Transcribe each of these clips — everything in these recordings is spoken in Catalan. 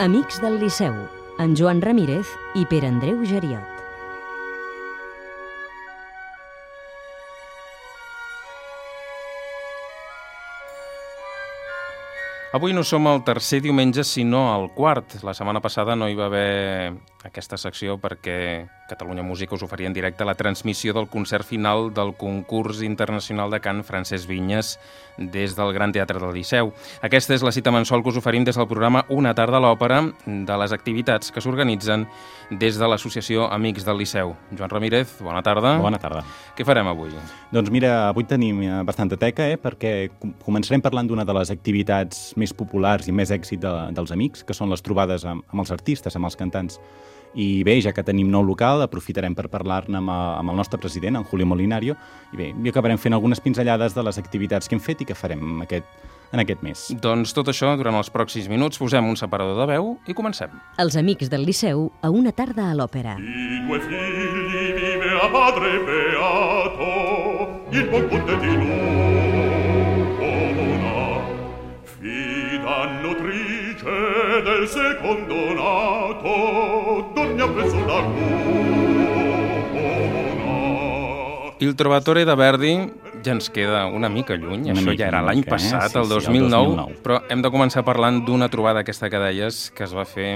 Amics del Liceu, en Joan Ramírez i Pere Andreu Geriot. Avui no som el tercer diumenge, sinó el quart. La setmana passada no hi va haver aquesta secció perquè Catalunya Música us oferia en directe la transmissió del concert final del concurs internacional de cant Francesc Vinyes des del Gran Teatre del Liceu. Aquesta és la cita mensual que us oferim des del programa Una tarda a l'òpera de les activitats que s'organitzen des de l'associació Amics del Liceu. Joan Ramírez, bona tarda. Bona tarda. Què farem avui? Doncs mira, avui tenim eh, bastanta teca, eh, perquè començarem parlant d'una de les activitats més populars i més èxit de, dels amics, que són les trobades amb, amb els artistes, amb els cantants. I bé, ja que tenim nou local, aprofitarem per parlar-ne amb, amb el nostre president, en Julio Molinario, i bé, i acabarem fent algunes pinzellades de les activitats que hem fet i que farem aquest, en aquest mes. Doncs tot això durant els pròxims minuts posem un separador de veu i comencem. Els Amics del Liceu a una tarda a l'òpera. I due figli vive a padre beato, il buon contadino una nutrice del secondo nato, dormia presso la cuna. Il Trovatore de Verdi ja ens queda una mica lluny, Una això mica, ja era l'any eh? passat, Sí, el sí, el 2009, 2009. però hem de començar parlant d'una trobada aquesta que deies, que es va fer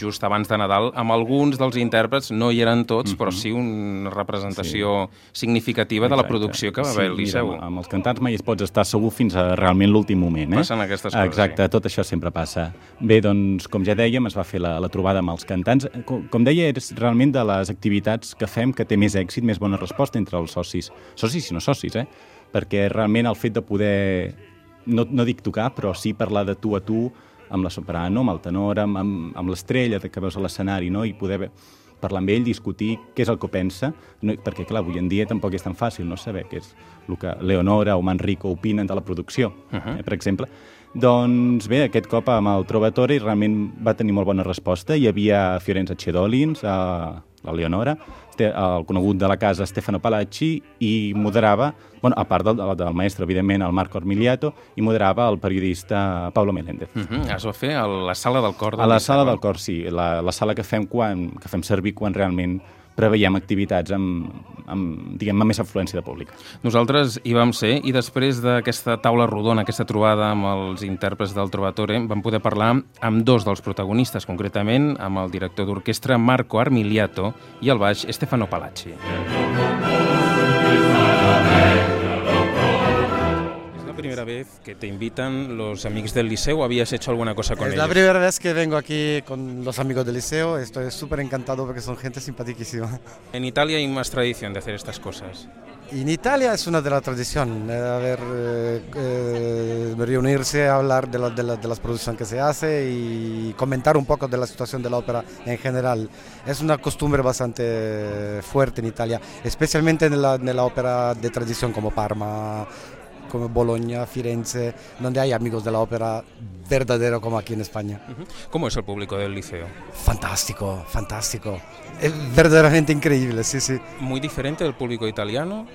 just abans de Nadal, amb alguns dels intèrprets, no hi eren tots, però sí una representació significativa de la Exacte. producció que va haver al sí, Liceu. Mira, amb, els cantants mai es pots estar segur fins a realment l'últim moment. Eh? Passen aquestes coses, Exacte, tot això sempre passa. Bé, doncs, com ja dèiem, es va fer la, la trobada amb els cantants. Com, com deia, és realment de les activitats que fem que té més èxit, més bona resposta entre els socis. Socis i no socis, eh? Perquè realment el fet de poder, no, no dic tocar, però sí parlar de tu a tu amb la soprano, amb el tenor, amb, amb, amb l'estrella que veus a l'escenari, no? i poder parlar amb ell, discutir què és el que pensa, no, perquè clar, avui en dia tampoc és tan fàcil no saber què és el que Leonora o Manrico opinen de la producció, uh -huh. eh, per exemple. Doncs bé, aquest cop amb el Trovatore realment va tenir molt bona resposta. Hi havia Fiorenza Cedolins, a la Leonora, este- el conegut de la casa Stefano Palacci, i moderava, bueno, a part del, del maestre, evidentment, el Marco Armiliato, i moderava el periodista Pablo Meléndez. Uh -huh. Es va fer a la sala del cor del A la sala del cor, sí, la, la sala que fem, quan, que fem servir quan realment preveiem activitats amb, amb, diguem, amb més afluència de públic. Nosaltres hi vam ser i després d'aquesta taula rodona, aquesta trobada amb els intèrprets del Trovatore, vam poder parlar amb dos dels protagonistes, concretament amb el director d'orquestra Marco Armiliato i el baix Stefano Palacci. Es la primera vez que te invitan los amigos del liceo, ¿habías hecho alguna cosa con Es ellos? la primera vez que vengo aquí con los amigos del liceo, estoy súper encantado porque son gente simpaticísima. En Italia hay más tradición de hacer estas cosas. En Italia es una de las tradiciones, eh, a ver, eh, eh, reunirse, hablar de, la- de, la- de las producciones que se hace y comentar un poco de la situación de la ópera en general. Es una costumbre bastante fuerte en Italia, especialmente en la, en la ópera de tradición como Parma, como Bologna, Firenze, donde hay amigos de la ópera verdadero como aquí en España. ¿Cómo es el público del liceo? Fantástico, fantástico. Es verdaderamente increíble, sí, sí. ¿Muy diferente del público italiano?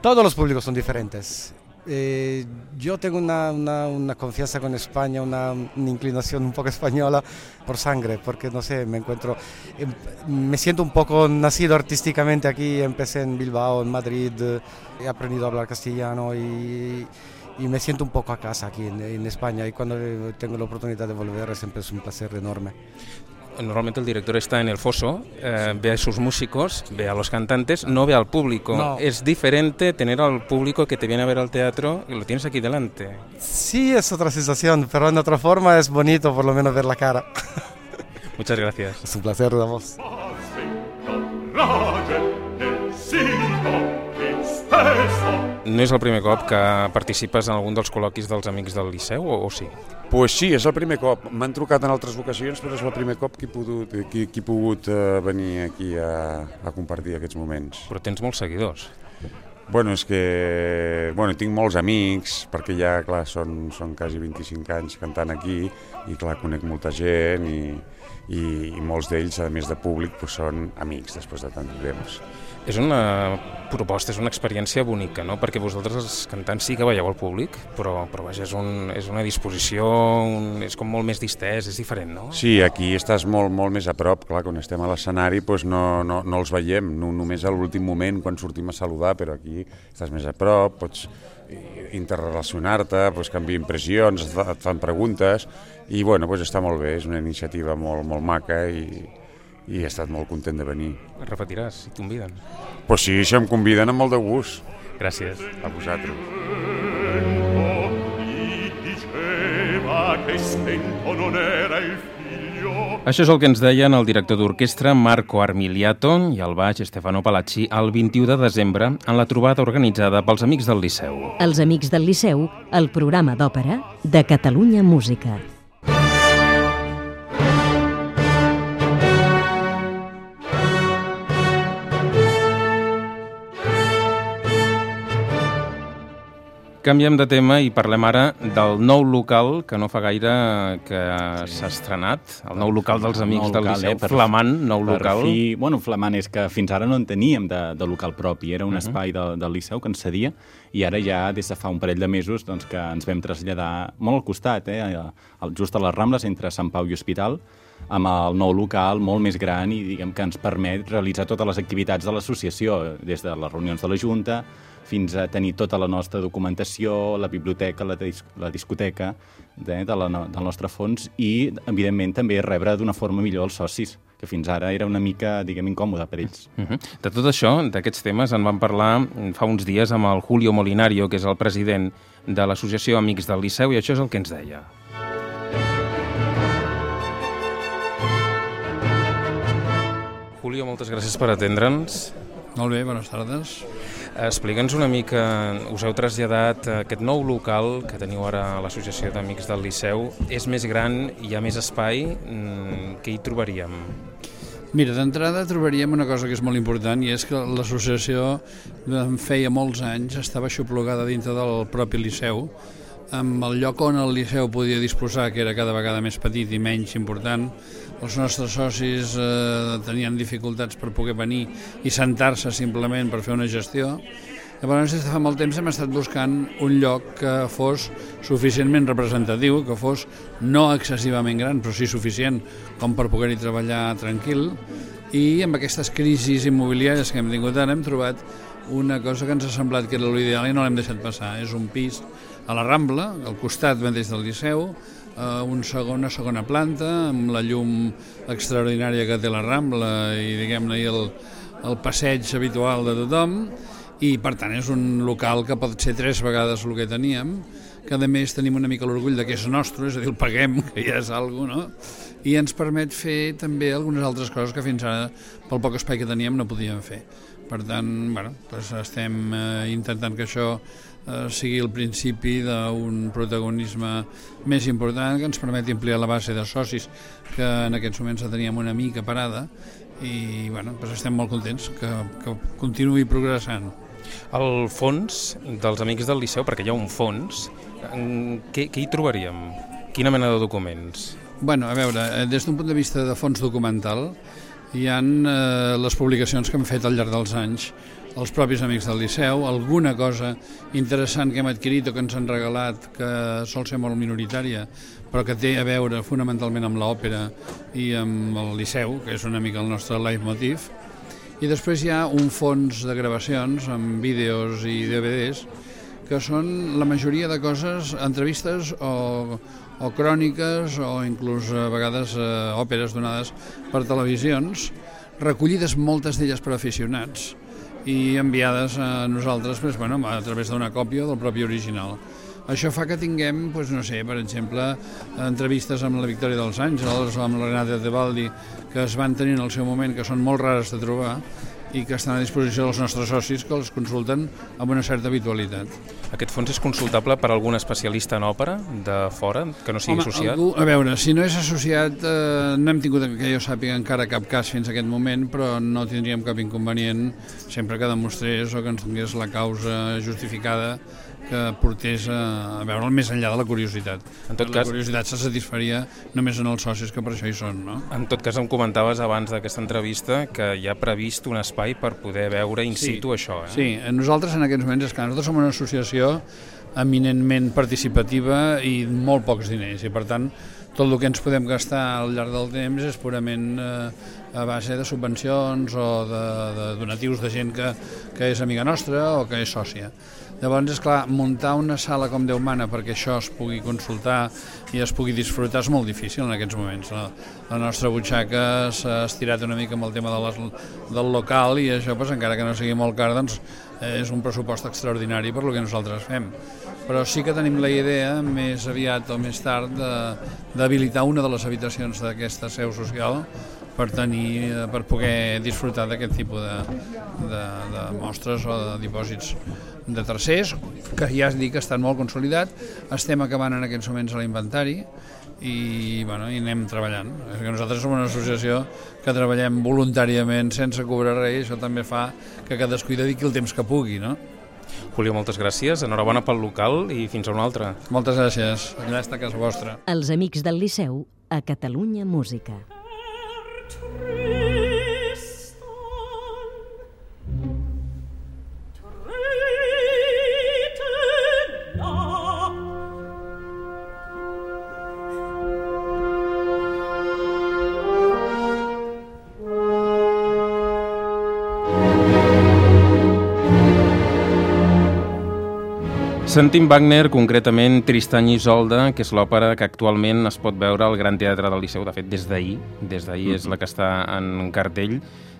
Todos los públicos son diferentes. Eh, yo tengo una, una- confianza con España, una, una inclinación un poco española por sangre, porque no sé, me encuentro, em- me siento un poco nacido artísticamente aquí, empecé en Bilbao, en Madrid, eh, he aprendido a hablar castellano y, y me siento un poco a casa aquí en, en España y cuando eh, tengo la oportunidad de volver siempre es un placer enorme. Normalmente el director está en el foso, eh, ve a sus músicos, ve a los cantantes, no ve al público. No. Es diferente tener al público que te viene a ver al teatro y lo tienes aquí delante. Sí, es otra sensación, pero en otra forma es bonito por lo menos ver la cara. Muchas gracias. Es un placer, vamos. No és el primer cop que participes en algun dels col·loquis dels Amics del Liceu, o, o sí? Pues sí, és el primer cop. M'han trucat en altres ocasions, però és el primer cop que he pogut, que, que he pogut eh, venir aquí a, a compartir aquests moments. Però tens molts seguidors. Bueno, és que bueno, tinc molts amics, perquè ja, clar, són, són quasi 25 anys cantant aquí, i clar, conec molta gent, i, i, i molts d'ells, a més de públic, pues, són amics després de tant temps. És una proposta, és una experiència bonica, no? perquè vosaltres els cantants sí que veieu al públic, però, però vaja, és, un, és una disposició, un, és com molt més distès, és diferent, no? Sí, aquí estàs molt, molt més a prop, clar, quan estem a l'escenari doncs no, no, no els veiem, no, només a l'últim moment quan sortim a saludar, però aquí estàs més a prop, pots interrelacionar-te, pots canviar impressions, et fan preguntes, i bueno, doncs està molt bé, és una iniciativa molt, molt maca i, i he estat molt content de venir. Et repetiràs, si conviden. Pues sí, si em conviden amb molt de gust. Gràcies. A vosaltres. Això és el que ens deien el director d'orquestra Marco Armiliato i el baix Stefano Palacci el 21 de desembre en la trobada organitzada pels Amics del Liceu. Els Amics del Liceu, el programa d'òpera de Catalunya Música. Canviem de tema i parlem ara del nou local que no fa gaire que s'ha sí. estrenat, el nou local dels Amics local, del Liceu, eh, per, flamant, nou per local. Fi, bueno, flamant és que fins ara no en teníem de, de local propi, era un uh -huh. espai de, del Liceu que ens cedia i ara ja des de fa un parell de mesos doncs, que ens vam traslladar molt al costat, eh, just a les Rambles entre Sant Pau i Hospital, amb el nou local molt més gran i diguem que ens permet realitzar totes les activitats de l'associació, des de les reunions de la Junta, fins a tenir tota la nostra documentació, la biblioteca, la, dis la discoteca de, de la, del nostre fons i, evidentment, també rebre d'una forma millor els socis, que fins ara era una mica, diguem, incòmode per ells. Uh -huh. De tot això, d'aquests temes, en vam parlar fa uns dies amb el Julio Molinario, que és el president de l'Associació Amics del Liceu, i això és el que ens deia. Julio, moltes gràcies per atendre'ns. Molt bé, bones tardes. Explica'ns una mica, us heu traslladat a aquest nou local que teniu ara a l'Associació d'Amics del Liceu. És més gran, hi ha més espai, mm, què hi trobaríem? Mira, d'entrada trobaríem una cosa que és molt important i és que l'associació feia molts anys estava aixoplugada dintre del propi Liceu amb el lloc on el Liceu podia disposar, que era cada vegada més petit i menys important, els nostres socis eh, tenien dificultats per poder venir i sentar-se simplement per fer una gestió. Llavors, des de fa molt temps hem estat buscant un lloc que fos suficientment representatiu, que fos no excessivament gran, però sí suficient com per poder-hi treballar tranquil. I amb aquestes crisis immobiliàries que hem tingut ara hem trobat una cosa que ens ha semblat que era l'ideal i no l'hem deixat passar. És un pis a la Rambla, al costat mateix del Liceu, eh, un segon, una segona planta amb la llum extraordinària que té la Rambla i diguem-ne el, el passeig habitual de tothom i per tant és un local que pot ser tres vegades el que teníem que a més tenim una mica l'orgull de que és nostre, és a dir, el paguem, que ja és alguna no? i ens permet fer també algunes altres coses que fins ara, pel poc espai que teníem, no podíem fer. Per tant, bueno, doncs estem eh, intentant que això eh, sigui el principi d'un protagonisme més important que ens permeti ampliar la base de socis que en aquests moments la teníem una mica parada i bueno, doncs estem molt contents que, que continuï progressant. El fons dels Amics del Liceu, perquè hi ha un fons, què, què hi trobaríem? Quina mena de documents? Bueno, a veure, eh, des d'un punt de vista de fons documental, hi han eh, les publicacions que hem fet al llarg dels anys els propis amics del Liceu, alguna cosa interessant que hem adquirit o que ens han regalat que sol ser molt minoritària, però que té a veure fonamentalment amb l'òpera i amb el Liceu, que és una mica el nostre leitmotiv. I després hi ha un fons de gravacions amb vídeos i DVDs que són la majoria de coses, entrevistes o, o cròniques o inclús a vegades eh, òperes donades per televisions, recollides moltes d'elles per aficionats i enviades a nosaltres pues, bueno, a través d'una còpia del propi original. Això fa que tinguem, pues, no sé, per exemple, entrevistes amb la Victòria dels Àngels amb la Renata Tebaldi que es van tenir en el seu moment, que són molt rares de trobar, i que estan a disposició dels nostres socis que els consulten amb una certa habitualitat. Aquest fons és consultable per algun especialista en òpera de fora, que no sigui Home, associat? Algú, a veure, si no és associat, eh, no hem tingut, que jo sàpiga encara cap cas fins a aquest moment, però no tindríem cap inconvenient sempre que demostrés o que ens donés la causa justificada que portés a, a veure'l més enllà de la curiositat. En tot la cas- curiositat se satisfaria només en els socis que per això hi són, no? En tot cas, em comentaves abans d'aquesta entrevista que hi ha previst un espai per poder veure in Sí. situ això, eh? Sí, nosaltres en aquests moments, és que nosaltres som una associació eminentment participativa i molt pocs diners, i per tant tot el que ens podem gastar al llarg del temps és purament eh, a base de subvencions o de, de donatius de gent que, que és amiga nostra o que és sòcia. Llavors, és clar, muntar una sala com Déu mana perquè això es pugui consultar i es pugui disfrutar és molt difícil en aquests moments. La, la nostra butxaca s'ha estirat una mica amb el tema de les, del local i això, doncs, encara que no sigui molt car, doncs, és un pressupost extraordinari per lo que nosaltres fem. Però sí que tenim la idea, més aviat o més tard, d'habilitar una de les habitacions d'aquesta seu social per tenir, eh, per poder disfrutar d'aquest tipus de, de, de mostres o de dipòsits de tercers, que ja es dic que estan molt consolidats, estem acabant en aquests moments l'inventari i, bueno, i anem treballant. És que nosaltres som una associació que treballem voluntàriament sense cobrar res i això també fa que cadascú hi dediqui el temps que pugui, no? Julio, moltes gràcies, enhorabona pel local i fins a una altra. Moltes gràcies, allà està a casa vostra. Els amics del Liceu a Catalunya Música. free. Sentim Wagner, concretament Tristany i Isolda, que és l'òpera que actualment es pot veure al Gran Teatre del Liceu, de fet, des d'ahir. Des d'ahir és la que està en cartell.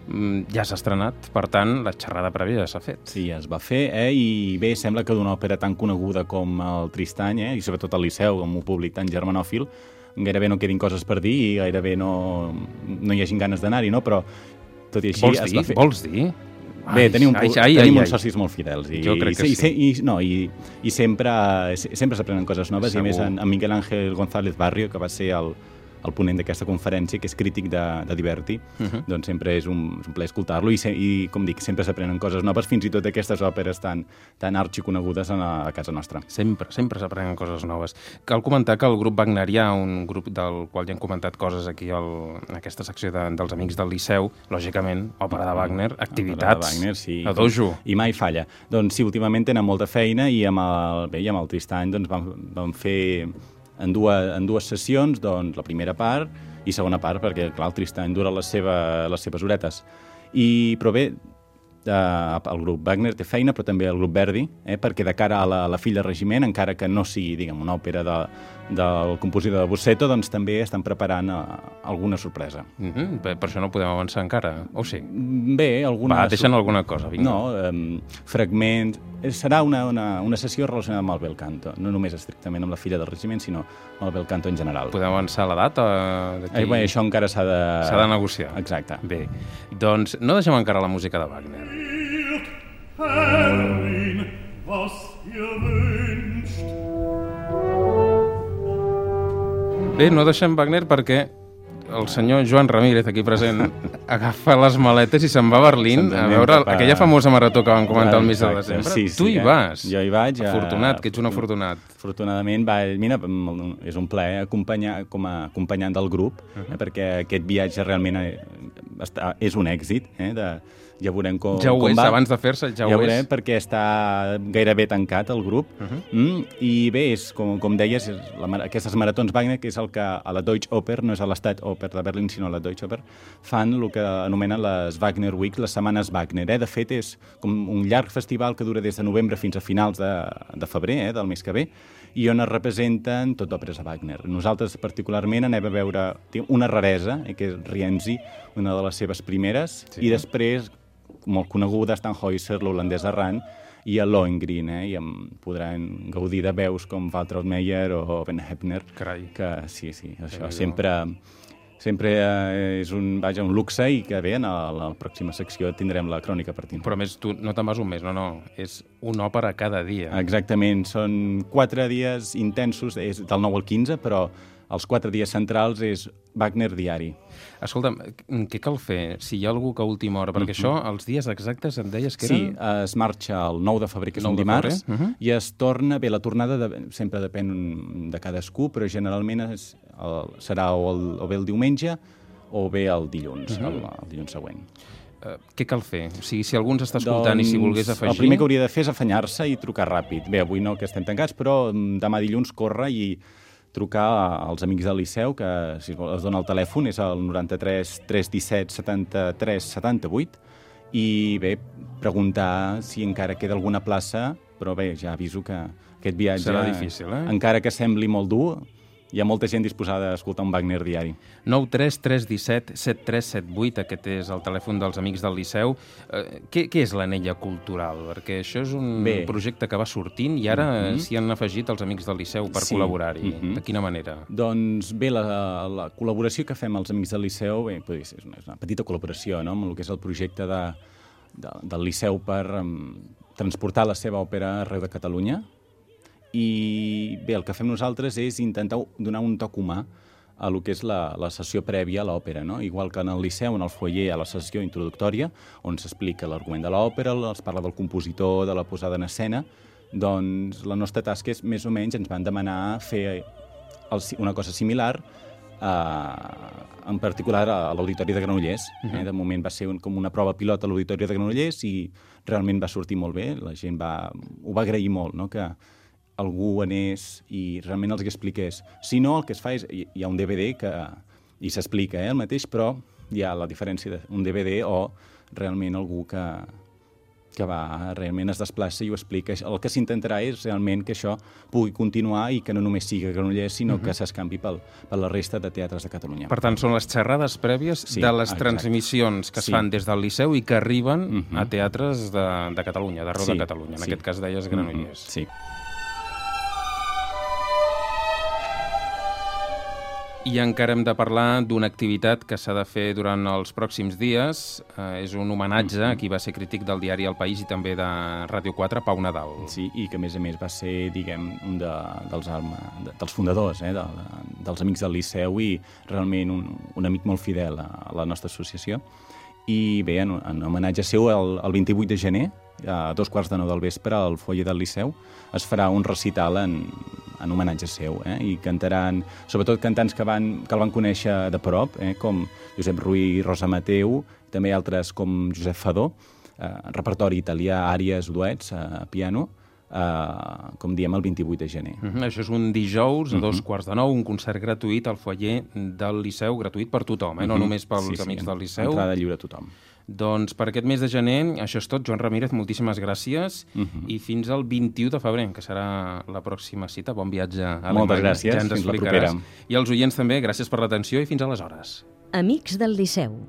Mm, Ja s'ha estrenat, per tant, la xerrada prèvia ja s'ha fet. Sí, es va fer, eh? i bé, sembla que d'una òpera tan coneguda com el Tristany, eh? i sobretot el Liceu, amb un públic tan germanòfil, gairebé no quedin coses per dir i gairebé no, no hi hagin ganes d'anar-hi, no? però tot i així Vols es dir? va fer... Vols dir? Bé, tenim, un, ai, ai, ai, tenim ai, uns ai. socis molt fidels i, Jo crec que i, sí. I, i, no, i, i sempre, sempre s'aprenen coses noves Segur. i a més en, en Miguel Ángel González Barrio, que va ser el, el ponent d'aquesta conferència, que és crític de, de Diverti, uh -huh. doncs sempre és un, és un plaer escoltar-lo i, se, i, com dic, sempre s'aprenen coses noves, fins i tot aquestes òperes tan, tan arxiconegudes a, a casa nostra. Sempre, sempre s'aprenen coses noves. Cal comentar que el grup wagnerià, un grup del qual ja hem comentat coses aquí al, en aquesta secció de, dels Amics del Liceu, lògicament, òpera de Wagner, activitats, De Wagner, sí. a dojo. I mai falla. Doncs sí, últimament tenen molta feina i amb el, bé, i amb el Tristany doncs, vam, vam fer en dues, en dues sessions doncs, la primera part i segona part, perquè clar, el Tristany dura les, seva, les seves horetes. I, però bé, eh, el grup Wagner té feina, però també el grup Verdi, eh, perquè de cara a la, a la fill de regiment, encara que no sigui diguem, una òpera de, del compositor de Busseto, doncs també estan preparant eh, alguna sorpresa. Mm -hmm. per, per això no podem avançar encara, o sí? Bé, alguna... Va, deixen alguna cosa, vinga. No, um, fragments... Eh, Serà una, una, una sessió relacionada amb el bel canto, no només estrictament amb la filla del regiment, sinó amb el bel canto en general. Podem avançar la data? d'aquí? Eh, bé, això encara s'ha de... S'ha de negociar. Exacte. Bé, doncs no deixem encara la música de Wagner. Herrin, was ihr wünscht. Bé, no deixem Wagner perquè el senyor Joan Ramírez, aquí present, agafa les maletes i se'n va a Berlín a veure a- aquella famosa marató que vam comentar al mes de desembre. sí, sí, tu hi eh? vas. Jo hi vaig. Afortunat, que ets un afortunat. Afortunadament, va, mira, és un plaer acompanyar com a acompanyant del grup, eh, perquè aquest viatge realment eh, està, és un èxit. Eh, de, ja veurem com, Ja ho com és, va. abans de fer-se ja, ja ho veurem, és. perquè està gairebé tancat el grup. Uh -huh. mm, I bé, és, com, com deies, és la, aquestes maratons Wagner, que és el que a la Deutsche Oper, no és a l'Estat Oper de Berlín, sinó a la Deutsche Oper, fan el que anomenen les Wagner Weeks, les setmanes Wagner. Eh? De fet, és com un llarg festival que dura des de novembre fins a finals de, de febrer, eh? del mes que ve, i on es representen tot òperes de Wagner. Nosaltres, particularment, anem a veure una raresa, eh, que és Rienzi, una de les seves primeres, sí. i després molt coneguda, Tannhäuser, l'holandès Arran, i a Lohengrin, eh? i em podran gaudir de veus com Walter Meyer o Ben Hepner, Carai. que sí, sí, això Déu-n'hi-do. sempre, sempre eh, és un, vaja, un luxe i que bé, en la, pròxima secció tindrem la crònica partint. Però a més, tu no te'n vas un mes, no, no. És una òpera cada dia. Exactament, són quatre dies intensos, és del 9 al 15, però els quatre dies centrals és Wagner diari. Escolta'm, què cal fer si hi ha algú que a última hora? Perquè això, els dies exactes em deies que Sí, eren... es marxa el 9 de febrer, que és 9 un dimarts, febrer, uh -huh. i es torna... Bé, la tornada de, sempre depèn de cadascú, però generalment és, el, serà o, el, o bé el diumenge o bé el dilluns, uh -huh. el, el dilluns següent. Uh, què cal fer? O sigui, si algú ens està escoltant i si volgués afegir... Doncs El primer que hauria de fer és afanyar-se i trucar ràpid. Bé, avui no, que estem tancats, però mm, demà dilluns corre i trucar als amics del Liceu, que si es dona el telèfon, és el 93 317 73 78, i bé, preguntar si encara queda alguna plaça, però bé, ja aviso que aquest viatge... Serà difícil, eh? Encara que sembli molt dur, hi ha molta gent disposada a escoltar un Wagner diari. 93317 7378, aquest és el telèfon dels Amics del Liceu. Eh, què, què és l'anella cultural? Perquè això és un Bé. projecte que va sortint i ara Mhm. s'hi han afegit els Amics del Liceu per Sí. col·laborar-hi. Mhm. De quina manera? Doncs bé, la, la col·laboració que fem els Amics del Liceu bé, és una, és una petita col·laboració no? amb el que és el projecte de, de, del Liceu per um, transportar la seva òpera arreu de Catalunya. I bé, el que fem nosaltres és intentar donar un toc humà a lo que és la, la sessió prèvia a l'òpera, no? Igual que en el Liceu, en el foyer, a la sessió introductòria, on s'explica l'argument de l'òpera, es parla del compositor, de la posada en escena, doncs la nostra tasca és, més o menys, ens van demanar fer el, una cosa similar eh, en particular a l'Auditori de Granollers. eh? De moment va ser un, com una prova pilot a l'Auditori de Granollers i realment va sortir molt bé, la gent va, ho va agrair molt, no? que algú anés i realment els hi expliqués. Si no, el que es fa és, hi, hi ha un DVD que, i s'explica eh, el mateix, però hi ha la diferència d'un DVD o realment algú que, que va, realment es desplaça i ho explica. El que s'intentarà és realment que això pugui continuar i que no només sigui a Granollers, sinó que s'escampi pel, per la resta de teatres de Catalunya. Per tant, són les xerrades prèvies Sí, de les exacte. transmissions que es Sí. fan des del Liceu i que arriben Mhm. a teatres de, de Catalunya, d'arreu Sí, de Catalunya. En sí. aquest cas deies Granollers. Mhm, Sí. I encara hem de parlar d'una activitat que s'ha de fer durant els pròxims dies. Eh, és un homenatge a qui va ser crític del diari El País i també de Ràdio 4, Pau Nadal. Sí, i que a més a més va ser, diguem, un de, dels, alma, de, dels fundadors eh, de, de, dels Amics del Liceu i realment un, un amic molt fidel a, a la nostra associació. I bé, en, en homenatge seu, el, el 28 de gener, a dos quarts de nou del vespre, al foyer del Liceu, es farà un recital en, en homenatge seu, eh? i cantaran, sobretot cantants que, van, que el van conèixer de prop, eh? com Josep Ruí i Rosa Mateu, també altres com Josep Fadó, eh, repertori italià, àries, duets, eh, piano, eh, com diem, el 28 de gener. Mm -hmm. Això és un dijous a Mhm. dos quarts de nou, un concert gratuït al foyer del Liceu, gratuït per tothom, eh? no Mhm. només pels Sí, sí, amics del Liceu. Entrada lliure a tothom. Doncs per aquest mes de gener, això és tot. Joan Ramírez, moltíssimes gràcies Mhm. i fins al 21 de febrer, que serà la pròxima cita. Bon viatge a Moltes Alemanya. gràcies. Ja ens Fins explicaràs. propera. I als oients també, gràcies per l'atenció i fins aleshores. Amics del Liceu.